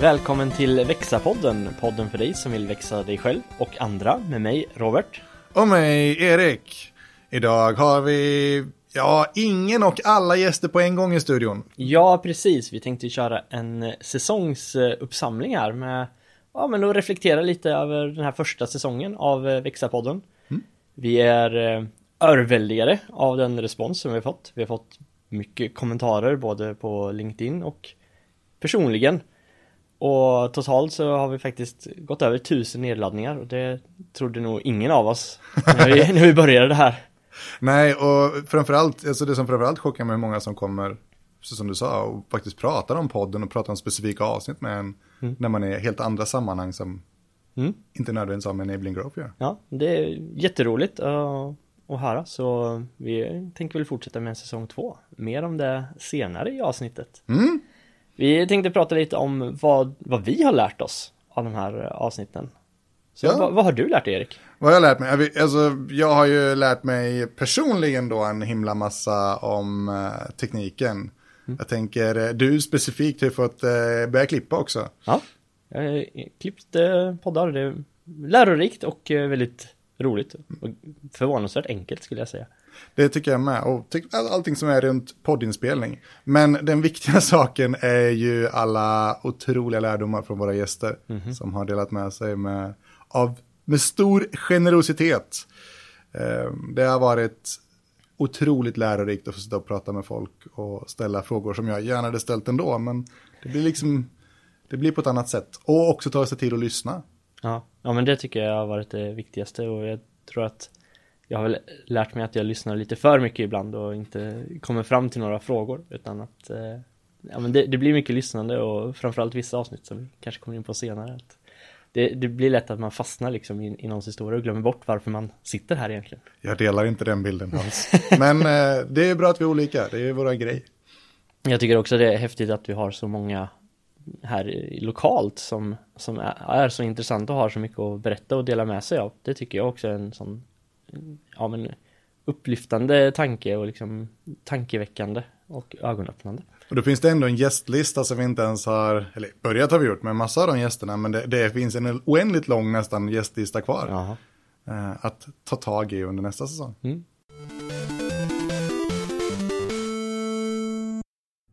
Välkommen till Växa-podden, podden för dig som vill växa dig själv och andra med mig Robert. Och mig Erik. Idag har vi, ja, ingen och alla gäster på en gång i studion. Ja, precis. Vi tänkte köra en säsongsuppsamling här med, ja men att reflektera lite över den här första säsongen av Växa-podden. Mm. Vi är eh, örväldigade av den respons som vi har fått. Vi har fått mycket kommentarer både på LinkedIn och personligen. Och totalt så har vi faktiskt gått över tusen nedladdningar och det trodde nog ingen av oss när vi, när vi började det här. Nej, och framförallt, alltså det som framförallt chockar mig är många som kommer, som du sa, och faktiskt pratar om podden och pratar om specifika avsnitt med en, mm. när man är i helt andra sammanhang som mm. inte nödvändigtvis har med enabling growth gör. Ja, det är jätteroligt att, att höra, så vi tänker väl fortsätta med säsong två. Mer om det senare i avsnittet. Mm. Vi tänkte prata lite om vad, vad vi har lärt oss av de här avsnitten. Så ja. vad, vad, har du lärt dig Erik? Vad har jag lärt mig? Alltså, jag har ju lärt mig personligen då en himla massa om uh, tekniken. Mm. Jag tänker, eh, du specifikt har fått uh, börja klippa också. Ja, jag har klippt uh, poddar. Det är lärorikt och väldigt roligt. Och förvånansvärt enkelt skulle jag säga. Det tycker jag med. Och allting som är runt poddinspelning. Men den viktiga saken är ju alla otroliga lärdomar från våra gäster. Mm -hmm. Som har delat med sig med, av, med stor generositet. Ehm, det har varit otroligt lärorikt att få sitta och prata med folk och ställa frågor som jag gärna hade ställt ändå. Men det blir liksom, det blir på ett annat sätt. Och också ta sig tid att lyssna. Ja, ja men det tycker jag har varit det viktigaste och jag tror att jag har väl lärt mig att jag lyssnar lite för mycket ibland och inte kommer fram till några frågor utan att eh, ja, men det, det, blir mycket lyssnande och framförallt vissa avsnitt som vi kanske kommer in på senare. Att det, det blir lätt att man fastnar liksom i, i någons historia och glömmer bort varför man sitter här egentligen. Jag delar inte den bilden alls. men eh, det är bra att vi är olika, det är våra grej. Jag tycker också det är häftigt att vi har så många här lokalt som, som är, är så intressant och har så mycket att berätta och dela med sig av. Det tycker jag också är en sån ja, men upplyftande tanke och liksom tankeväckande och ögonöppnande. Och då finns det ändå en gästlista som vi inte ens har, eller börjat har vi gjort med massa av de gästerna, men det, det finns en oändligt lång nästan gästlista kvar. Jaha. Eh, att ta tag i under nästa säsong. Mm.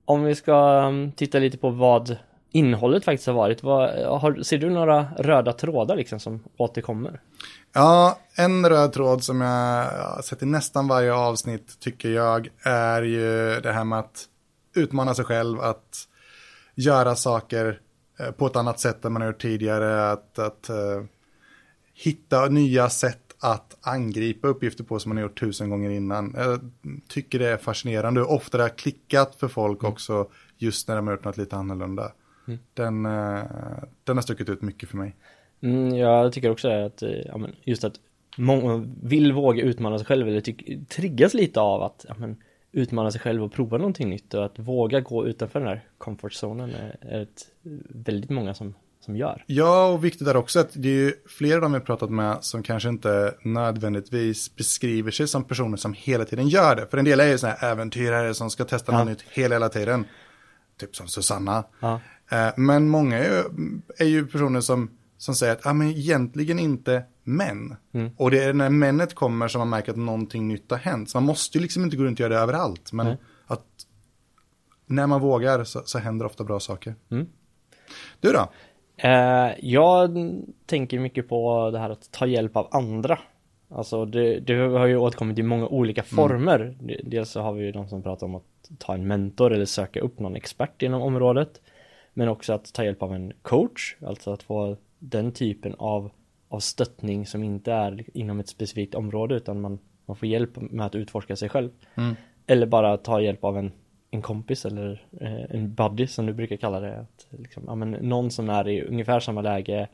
Om vi ska um, titta lite på vad innehållet faktiskt har varit. Vad, har, ser du några röda trådar liksom som återkommer? Ja, en röd tråd som jag har sett i nästan varje avsnitt tycker jag är ju det här med att utmana sig själv, att göra saker eh, på ett annat sätt än man har gjort tidigare, att, att uh, hitta nya sätt att angripa uppgifter på som man har gjort tusen gånger innan. Jag tycker det är fascinerande hur ofta det har klickat för folk mm. också just när de har gjort något lite annorlunda. Mm. Den, uh, den har stuckit ut mycket för mig. Mm, jag tycker också att, eh, ja, men just att många vill våga utmana sig själv eller tyck, triggas lite av att ja, men, utmana sig själv och prova någonting nytt och att våga gå utanför den här comfort zonen är, ett, väldigt många som, som gör. Ja, och viktigt är också att det är ju flera av dem vi pratat med som kanske inte nödvändigtvis beskriver sig som personer som hela tiden gör det. För en del är ju sådana här äventyrare som ska testa ja. något nytt hela, hela tiden. Typ som Susanna. Ja. Eh, men många är ju, är ju personer som som säger att, ja men egentligen inte män. Mm. Och det är när männet kommer som man märker att någonting nytt har hänt. Så man måste ju liksom inte gå runt och göra det överallt. Men mm. att när man vågar så, så händer ofta bra saker. Mm. Du då? Eh, jag tänker mycket på det här att ta hjälp av andra. Alltså det, det har ju återkommit i många olika mm. former. Dels så har vi ju de som pratar om att ta en mentor eller söka upp någon expert inom området. Men också att ta hjälp av en coach, alltså att få den typen av, av stöttning som inte är inom ett specifikt område utan man, man får hjälp med att utforska sig själv. Mm. Eller bara ta hjälp av en, en kompis eller eh, en buddy som du brukar kalla det. Att, liksom, ja, men någon som är i ungefär samma läge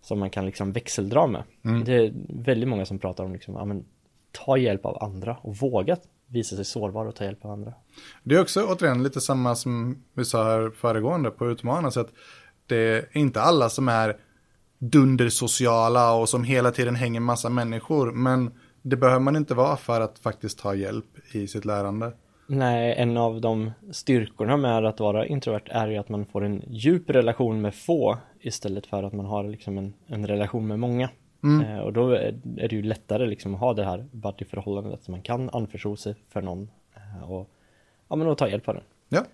som man kan liksom växeldra med. Mm. Det är väldigt många som pratar om liksom, ja, men, ta hjälp av andra och våga visa sig sårbar och ta hjälp av andra. Det är också återigen lite samma som vi sa här föregående på att det är inte alla som är dundersociala och som hela tiden hänger massa människor. Men det behöver man inte vara för att faktiskt ta hjälp i sitt lärande. Nej, en av de styrkorna med att vara introvert är ju att man får en djup relation med få istället för att man har liksom en, en relation med många. Mm. Eh, och då är, är det ju lättare liksom att ha det här buddy-förhållandet att man kan anförtro sig för någon eh, och, ja, men och ta hjälp av den. Ja.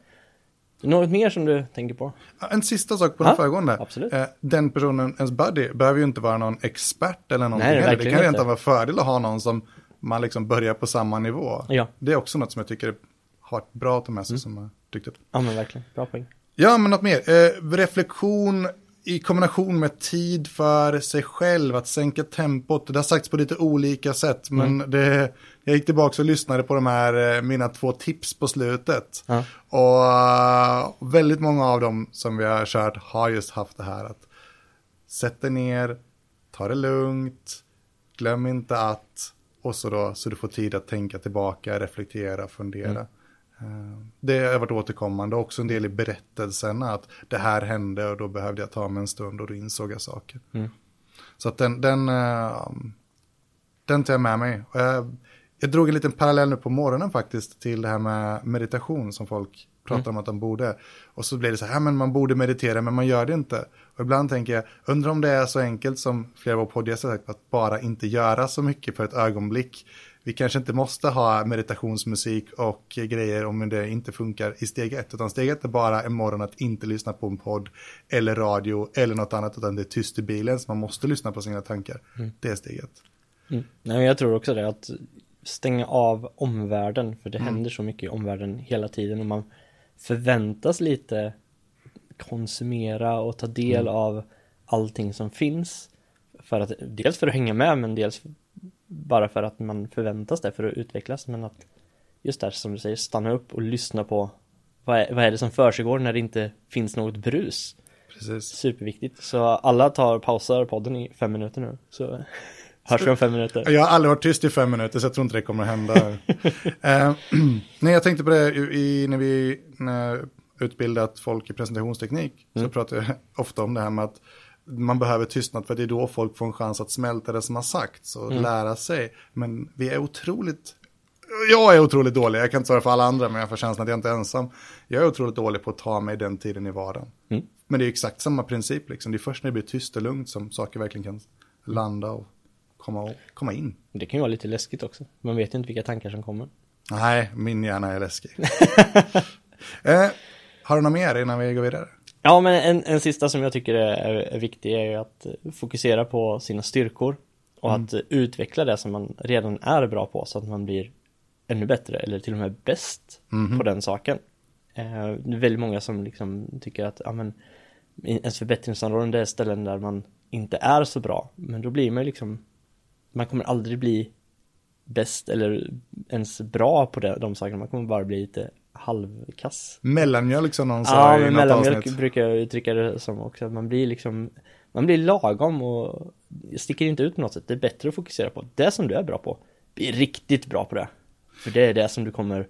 Något mer som du tänker på? En sista sak på den föregående. absolut. Eh, Den personen, ens buddy, behöver ju inte vara någon expert eller någonting Nej. Det verkligen kan rent av vara fördel att ha någon som man liksom börjar på samma nivå. Ja. Det är också något som jag tycker har varit bra att ta med sig som jag tyckte. Ja men verkligen, bra poäng. Ja, men något mer. Eh, reflektion i kombination med tid för sig själv, att sänka tempot. Det har sagts på lite olika sätt, men Mm. det, jag gick tillbaka och lyssnade på de här, eh, mina två tips på slutet. Ja. Och eh, väldigt många av dem som vi har kört har just haft det här att sätt dig ner, ta det lugnt, glöm inte att, och så då, så du får tid att tänka tillbaka, reflektera, fundera. Eh, Det har varit återkommande, också en del i berättelserna, att det här hände och då behövde jag ta mig en stund och då insåg jag saker. Mm. Så att den, den, eh, den tar jag med mig. Jag, jag drog en liten parallell nu på morgonen faktiskt till det här med meditation som folk pratar om att de borde. Och så blir det så här, men man borde meditera men man gör det inte. Och ibland tänker jag, undrar om det är så enkelt som flera av våra poddgäster sagt, att bara inte göra så mycket för ett ögonblick. Vi kanske inte måste ha meditationsmusik och grejer om det inte funkar i steg ett. Utan steg ett är bara en morgon att inte lyssna på en podd eller radio eller något annat. Utan det är tyst i bilen så man måste lyssna på sina tankar. Det är steg ett. Mm. Nej, jag tror också det, att stänga av omvärlden, för det händer så mycket i omvärlden hela tiden och man förväntas lite konsumera och ta del av allting som finns. För att, dels för att hänga med, men dels bara för att man förväntas det för att utvecklas, men att just där som du säger, stanna upp och lyssna på vad är, vad är det som försiggår när det inte finns något brus. Precis. Superviktigt. Så alla tar pausar podden i fem minuter nu. Så hörs vi om fem minuter. Jag har aldrig varit tyst i fem minuter så jag tror inte det kommer att hända. eh, nej, jag tänkte på det i, när vi när utbildat folk i presentationsteknik. Så pratar jag ofta om det här med att man behöver tystnad för det är då folk får en chans att smälta det som har sagts och lära sig. Men vi är otroligt, jag är otroligt dålig, jag kan inte svara för alla andra men jag får känslan att jag inte är ensam. Jag är otroligt dålig på att ta mig den tiden i vardagen. Mm. Men det är exakt samma princip liksom, det är först när det blir tyst och lugnt som saker verkligen kan landa och komma, och, komma in. Det kan ju vara lite läskigt också. Man vet ju inte vilka tankar som kommer. Nej, min hjärna är läskig. eh, har du något mer innan vi går vidare? Ja, men en, en sista som jag tycker är, är viktig är ju att eh, fokusera på sina styrkor och att eh, utveckla det som man redan är bra på så att man blir ännu bättre eller till och med bäst på den saken. Eh, det är väldigt många som liksom tycker att ja, men, ens förbättringsområden det är ställen där man inte är så bra. Men då blir man liksom, man kommer aldrig bli bäst eller ens bra på det, de sakerna. Man kommer bara bli lite halvkass. Mellanmjölk som någon sa Ja, i något mellanmjölk avsnitt. brukar jag uttrycka det som också. Att man blir liksom, man blir lagom och sticker inte ut på något sätt. Det är bättre att fokusera på det som du är bra på. Bli riktigt bra på det. För det är det som du kommer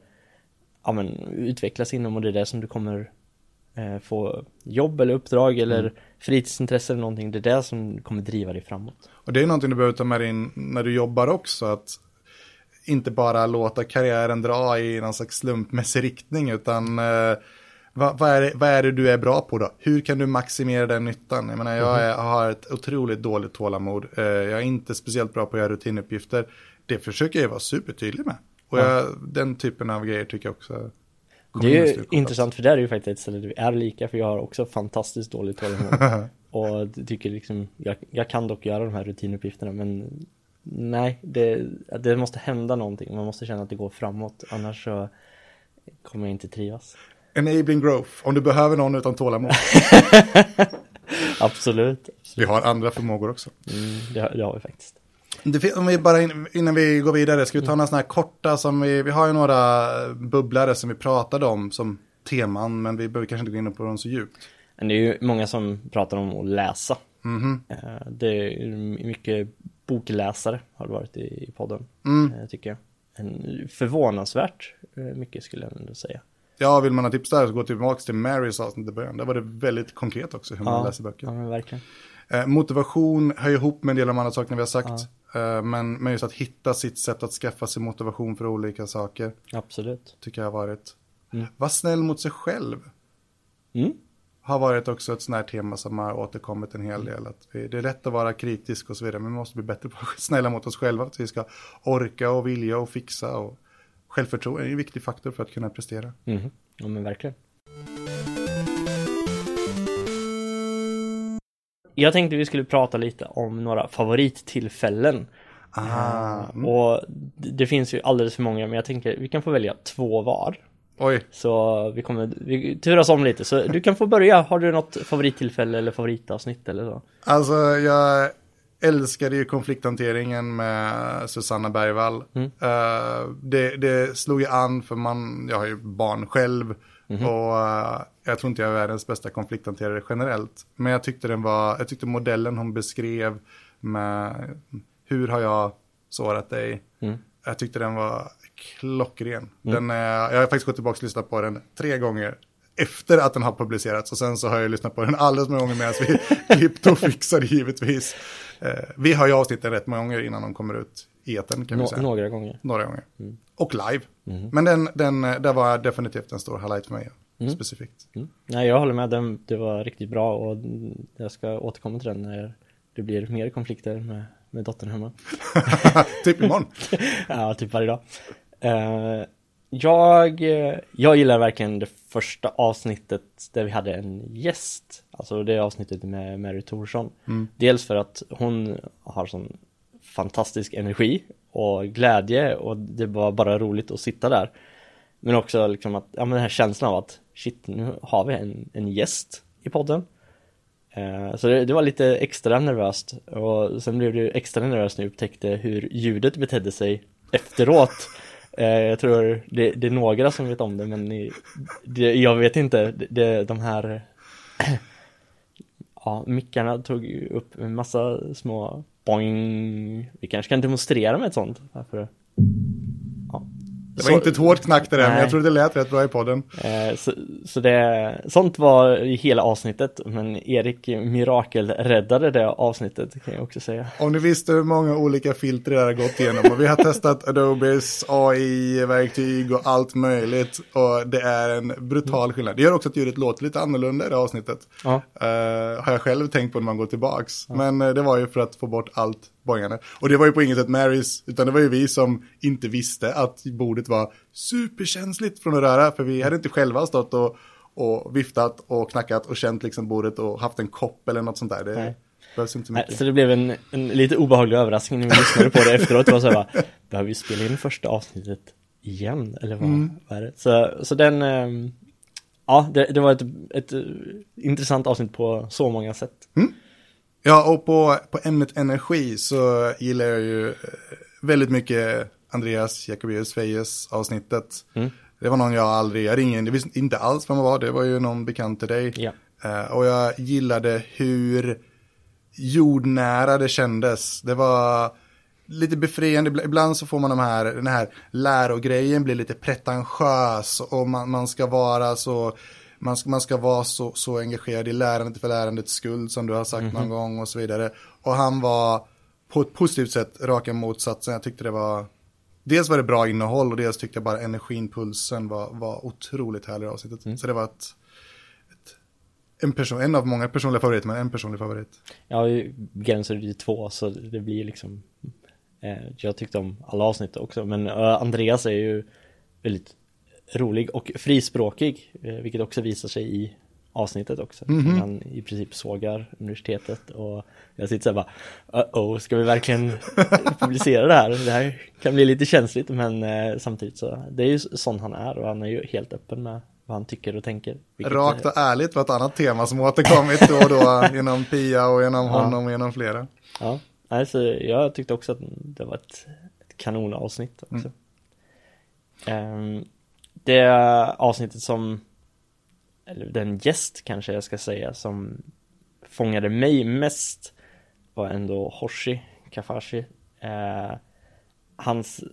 ja, men, utvecklas inom och det är det som du kommer eh, få jobb eller uppdrag eller Mm. fritidsintresse eller någonting. Det är det som kommer driva dig framåt. Och det är någonting du behöver ta med dig in när du jobbar också. Att inte bara låta karriären dra i någon slags slumpmässig riktning. Utan eh, vad, vad, är det, vad är det du är bra på då? Hur kan du maximera den nyttan? Jag menar, jag är, har ett otroligt dåligt tålamod. Eh, jag är inte speciellt bra på att göra rutinuppgifter. Det försöker jag vara supertydlig med. Och jag, den typen av grejer tycker jag också Det är ju intressant för där är ju faktiskt ett ställe där vi är lika för jag har också fantastiskt dåligt tålamod. och tycker liksom, jag, jag kan dock göra de här rutinuppgifterna men nej, det, det måste hända någonting. Man måste känna att det går framåt annars så kommer jag inte trivas. Enabling growth, om du behöver någon utan tålamod. Absolut. Vi har andra förmågor också. Mm, det, har- det har vi faktiskt. Det, om vi bara in, innan vi går vidare, ska vi ta några sådana här korta som vi, vi har ju några bubblare som vi pratade om som teman, men vi behöver kanske inte gå in på dem så djupt. Men det är ju många som pratar om att läsa. Mhm. Eh, Det är mycket bokläsare har det varit i i podden, Mm. eh, tycker jag. En förvånansvärt eh, mycket skulle jag ändå säga. Ja, vill man ha tips där så gå tillbaka till Marys avsnitt i början. Där var det väldigt konkret också hur man läser böcker. Ja, men verkligen. Eh, motivation hör ihop med en del av de andra sakerna vi har sagt. Eh, Men, men just att hitta sitt sätt att skaffa sig motivation för olika saker Absolut. tycker jag har varit. Mm. Var snäll mot sig själv Mm. Har varit också ett sånt här tema som har återkommit en hel del. Att vi, det är lätt att vara kritisk och så vidare, men vi måste bli bättre på att vara snälla mot oss själva. Att vi ska orka och vilja och fixa. Och självförtroende är en viktig faktor för att kunna prestera. Mhm. Ja men verkligen. Jag tänkte vi skulle prata lite om några favorittillfällen. Ah, mm. Och det det finns ju alldeles för många men jag tänker vi kan få välja två var. Oj, Så vi kommer vi turas om lite så du kan få börja. Har du något favorittillfälle eller favoritavsnitt eller så? alltså jag älskade ju konflikthanteringen med Susanna Bergvall. Mm. Eh, det, det slog ju an för man, jag har ju barn själv. Mhm. Och eh, jag tror inte jag är världens bästa konflikthanterare generellt. Men jag tyckte den var, jag tyckte modellen hon beskrev med hur har jag sårat dig. Mm. Jag tyckte den var klockren. Den, eh, jag har faktiskt gått tillbaka och lyssnat på den tre gånger efter att den har publicerats. Och sen så har jag lyssnat på den alldeles många gånger medan vi klippte och fixade givetvis. Eh, vi har ju avsnittet rätt många gånger innan de kommer ut i etern kan vi Nå- säga. några gånger. Några gånger. Och live. Mm. Men den, den, där var definitivt en stor highlight för mig. Specifikt. Mm. Nej jag håller med, den, det var riktigt bra och jag ska återkomma till den när det blir mer konflikter med, med dottern hemma. typ imorgon. ja, typ varje dag. Eh, jag, eh, jag gillar verkligen det första avsnittet där vi hade en gäst. Alltså det avsnittet med Mary Thorsson. Dels för att hon har sån fantastisk energi och glädje och det var bara roligt att sitta där. Men också liksom att, ja men den här känslan av att shit, nu har vi en, en gäst i podden. Eh, Så det, det var lite extra nervöst och sen blev det extra nervöst när jag upptäckte hur ljudet betedde sig efteråt. Eh, jag tror det, det är några som vet om det men ni, det, jag vet inte, det, de här Ja, mickarna tog ju upp en massa små boing. Vi kanske kan demonstrera med ett sånt. Varför? Det var inte ett hårt knack det där, men jag tror det lät rätt bra i podden. Eh, Så, så det, sånt var i hela avsnittet, men Erik mirakelräddade det avsnittet kan jag också säga. Om ni visste hur många olika filter det har gått igenom. Och vi har testat Adobes AI-verktyg och allt möjligt. Och det är en brutal skillnad. Det gör också att ljudet låter lite annorlunda i det avsnittet. Ja. Eh, har jag själv tänkt på när man går tillbaks. Men eh, det var ju för att få bort allt boingande. Och det var ju på inget sätt Marys, utan det var ju vi som inte visste att bordet var superkänsligt från att röra. För vi hade inte själva stått och, och viftat och knackat och känt liksom bordet och haft en kopp eller något sånt där. Det Nej. behövs inte Nej, mycket. Så det blev en, en lite obehaglig överraskning när vi lyssnade på det efteråt. Det var så här, bara, behöver vi spela in första avsnittet igen? Eller vad, vad är det? Så, så den, ehm, ja, det, det var ett, ett eh, intressant avsnitt på så många sätt. Ja, och på, på ämnet energi så gillar jag ju eh, väldigt mycket Andreas Jacobius Fejes avsnittet. Mm. Det var någon jag aldrig, jag ringde, jag visste inte alls vem han var, det var ju någon bekant till dig. Ja. Eh, och jag gillade hur jordnära det kändes. Det var lite befriande, Ibla- ibland så får man de här, den här lärogrejen blir lite pretentiös och man, man ska vara så, man ska, man ska vara så, så engagerad i lärandet för lärandets skull som du har sagt någon gång och så vidare. Och han var på ett positivt sätt raka motsatsen. Jag tyckte det var, dels var det bra innehåll och dels tyckte jag bara energin, pulsen var, var otroligt härlig i avsnittet. Så det var ett, ett en, person, en av många personliga favoriter, men en personlig favorit. Jag har ju begränsat det till två så det blir liksom eh, Jag tyckte om alla avsnitt också men eh, Andreas är ju väldigt rolig och frispråkig eh, vilket också visar sig i avsnittet också. Han i princip sågar universitetet och jag sitter såhär bara uh-oh, ska vi verkligen publicera det här? Det här kan bli lite känsligt men eh, samtidigt så det är ju sån han är och han är ju helt öppen med vad han tycker och tänker. vilket Rakt är- och ärligt var ett annat tema som återkommit då och då genom Pia och genom honom och genom flera. Ja, alltså jag tyckte också att det var ett, ett kanonavsnitt också. Ehm, det avsnittet som, eller den gäst kanske jag ska säga, som fångade mig mest var ändå Hoshi Kafashi. Eh, hans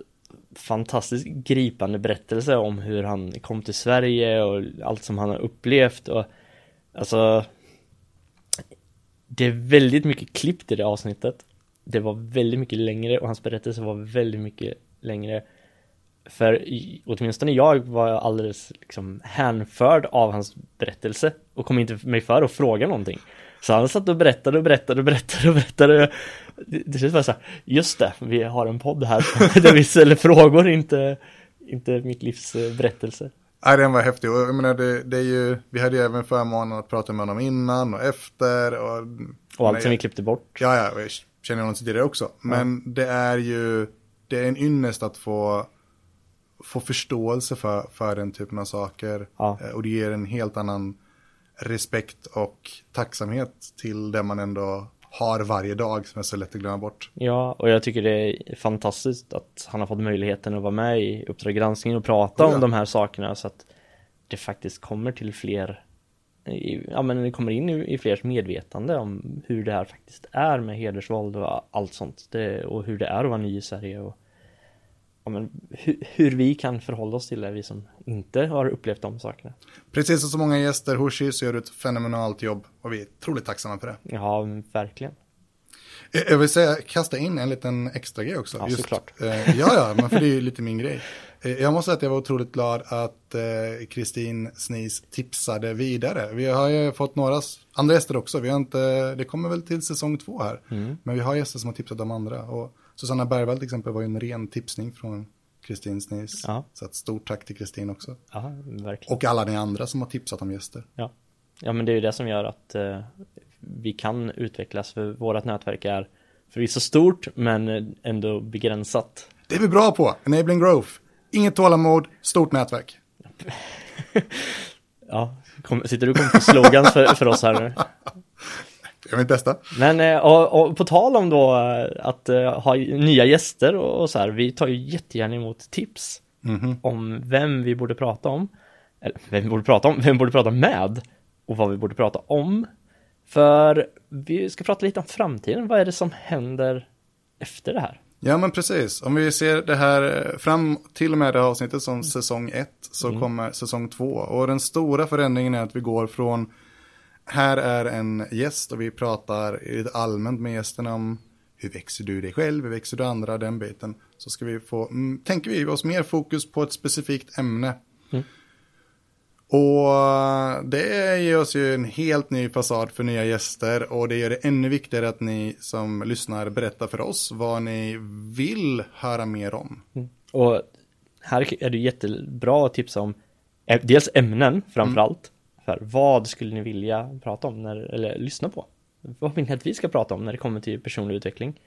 fantastiskt gripande berättelse om hur han kom till Sverige och allt som han har upplevt och alltså det är väldigt mycket klippt i det avsnittet det var väldigt mycket längre och hans berättelse var väldigt mycket längre. För åtminstone jag var alldeles liksom hänförd av hans berättelse och kom inte mig för att fråga någonting. Så han satt och berättade och berättade och berättade och berättade. Det, det känns bara så här, just det, vi har en podd här där vi ställer frågor, inte, inte mitt livs eh, berättelse. Nej, den var häftig. Och jag menar, det, det är ju, vi hade ju även förmånen att prata med honom innan och efter. Och, och allt som vi klippte bort. Ja, ja, jag känner honom tidigare också. Men ja. det är ju, det är en ynnest att få, få förståelse för, för den typen av saker. Ja. Eh, och det ger en helt annan respekt och tacksamhet till det man ändå har varje dag som är så lätt att glömma bort. Ja, och jag tycker det är fantastiskt att han har fått möjligheten att vara med i Uppdrag granskning och prata ja. om de här sakerna så att det faktiskt kommer till fler ja men det kommer in i, i flers medvetande om hur det här faktiskt är med hedersvåld och allt sånt det, och hur det är att vara ny i Sverige och ja, men, hur, hur, vi kan förhålla oss till det, vi som inte har upplevt de sakerna. Precis som så många gäster, Hoshi, så gör du ett fenomenalt jobb och vi är otroligt tacksamma för det. Ja, verkligen. Eh, jag vill säga, kasta in en liten extra grej också. Ja, Just, såklart. Eh, ja, ja, men för det är ju lite min grej. Eh, jag måste säga att jag var otroligt glad att Kristin eh, Snis tipsade vidare. Vi har ju fått några andra gäster också. Vi har inte, det kommer väl till säsong två här. Mm. Men vi har gäster som har tipsat de andra. Och Susanna Bergvall till exempel var ju en ren tipsning från Kristin Snis. Ja. Så ett stort tack till Kristin också. Ja, verkligen. Och alla ni andra som har tipsat om gäster. Ja, ja men det är ju det som gör att eh, vi kan utvecklas. För vårt nätverk är förvisso stort men ändå begränsat. Det är vi bra på, enabling growth. Inget tålamod, stort nätverk. ja, kom, sitter du och kommer på slogans för, för oss här nu? Jag vill testa. Men eh, och, och, på tal om då eh, att uh, ha nya gäster och, och, så här, vi tar ju jättegärna emot tips mm -hmm. om vem vi borde prata om. Eller vem vi borde prata om, vem vi borde prata med och vad vi borde prata om. För vi ska prata lite om framtiden, vad är det som händer efter det här? Ja men precis, om vi ser det här fram till och med det här avsnittet som säsong 1 så mm. kommer säsong 2. Och den stora förändringen är att vi går från här är en gäst och vi pratar lite allmänt med gästen om hur växer du dig själv, hur växer du andra, den biten. Så ska vi få, mm, tänker vi oss mer fokus på ett specifikt ämne. Mm. Och det ger oss ju en helt ny fasad för nya gäster och det gör det ännu viktigare att ni som lyssnar berättar för oss vad ni vill höra mer om. Mm. Och här är det jättebra att tipsa om dels ämnen framförallt. Mm. För vad skulle ni vilja prata om när, eller lyssna på? Vad vill ni att vi ska prata om när det kommer till personlig utveckling?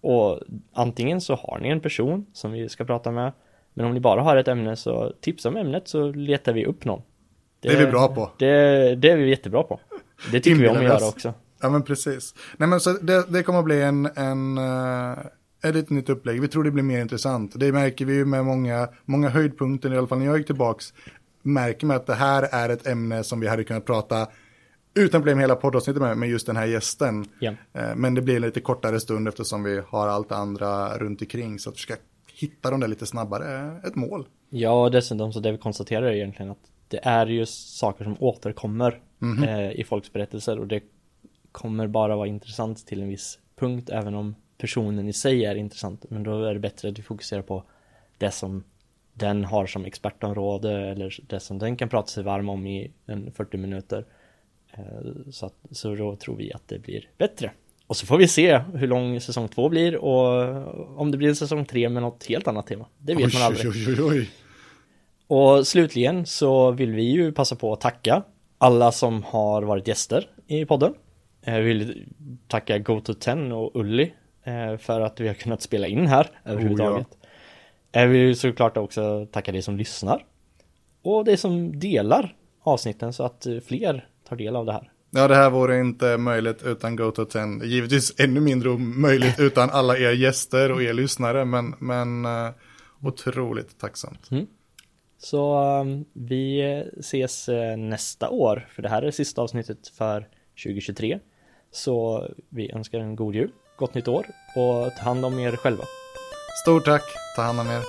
Och antingen så har ni en person som vi ska prata med Men om ni bara har ett ämne så tipsa om ämnet så letar vi upp någon Det, det är vi bra på det, det är vi jättebra på Det tycker vi om att göra också Ja men precis Nej men så det, det kommer att bli en, en uh ett litet nytt upplägg. Vi tror det blir mer intressant. Det märker vi ju med många, många höjdpunkter, i alla fall när jag gick tillbaks märker man att det här är ett ämne som vi hade kunnat prata utan problem hela poddavsnittet med, med just den här gästen. Eh, men det blir en lite kortare stund eftersom vi har allt andra runt omkring. Så att försöka hitta dem där lite snabbare är ett mål. Ja, och dessutom så det vi konstaterar är egentligen att det är ju saker som återkommer mm -hmm. i folks berättelser och det kommer bara vara intressant till en viss punkt även om personen i sig är intressant. Men då är det bättre att vi fokuserar på det som den har som expertområde eller det som den kan prata sig varm om i en 40 minuter. Eh, så, att, så då tror vi att det blir bättre. Och så får vi se hur lång säsong två blir och om det blir en säsong tre med något helt annat tema. Det vet oj, man aldrig. Oj, oj. Och slutligen så vill vi ju passa på att tacka alla som har varit gäster i podden. Jag vill tacka GoTo10 och Ulli eh, för att vi har kunnat spela in här överhuvudtaget. Oh, ja. Jag vill såklart också tacka dig som lyssnar. Och dig som delar avsnitten så att fler tar del av det här. Ja, det här vore inte möjligt utan GoTo10. Givetvis ännu mindre möjligt utan alla er gäster och er lyssnare, men, men uh, otroligt tacksamt. Mm. Så um, vi ses uh, nästa år, för det här är sista avsnittet för 2023. Så vi önskar en god jul, gott nytt år och ta hand om er själva. Stort tack, ta hand om er.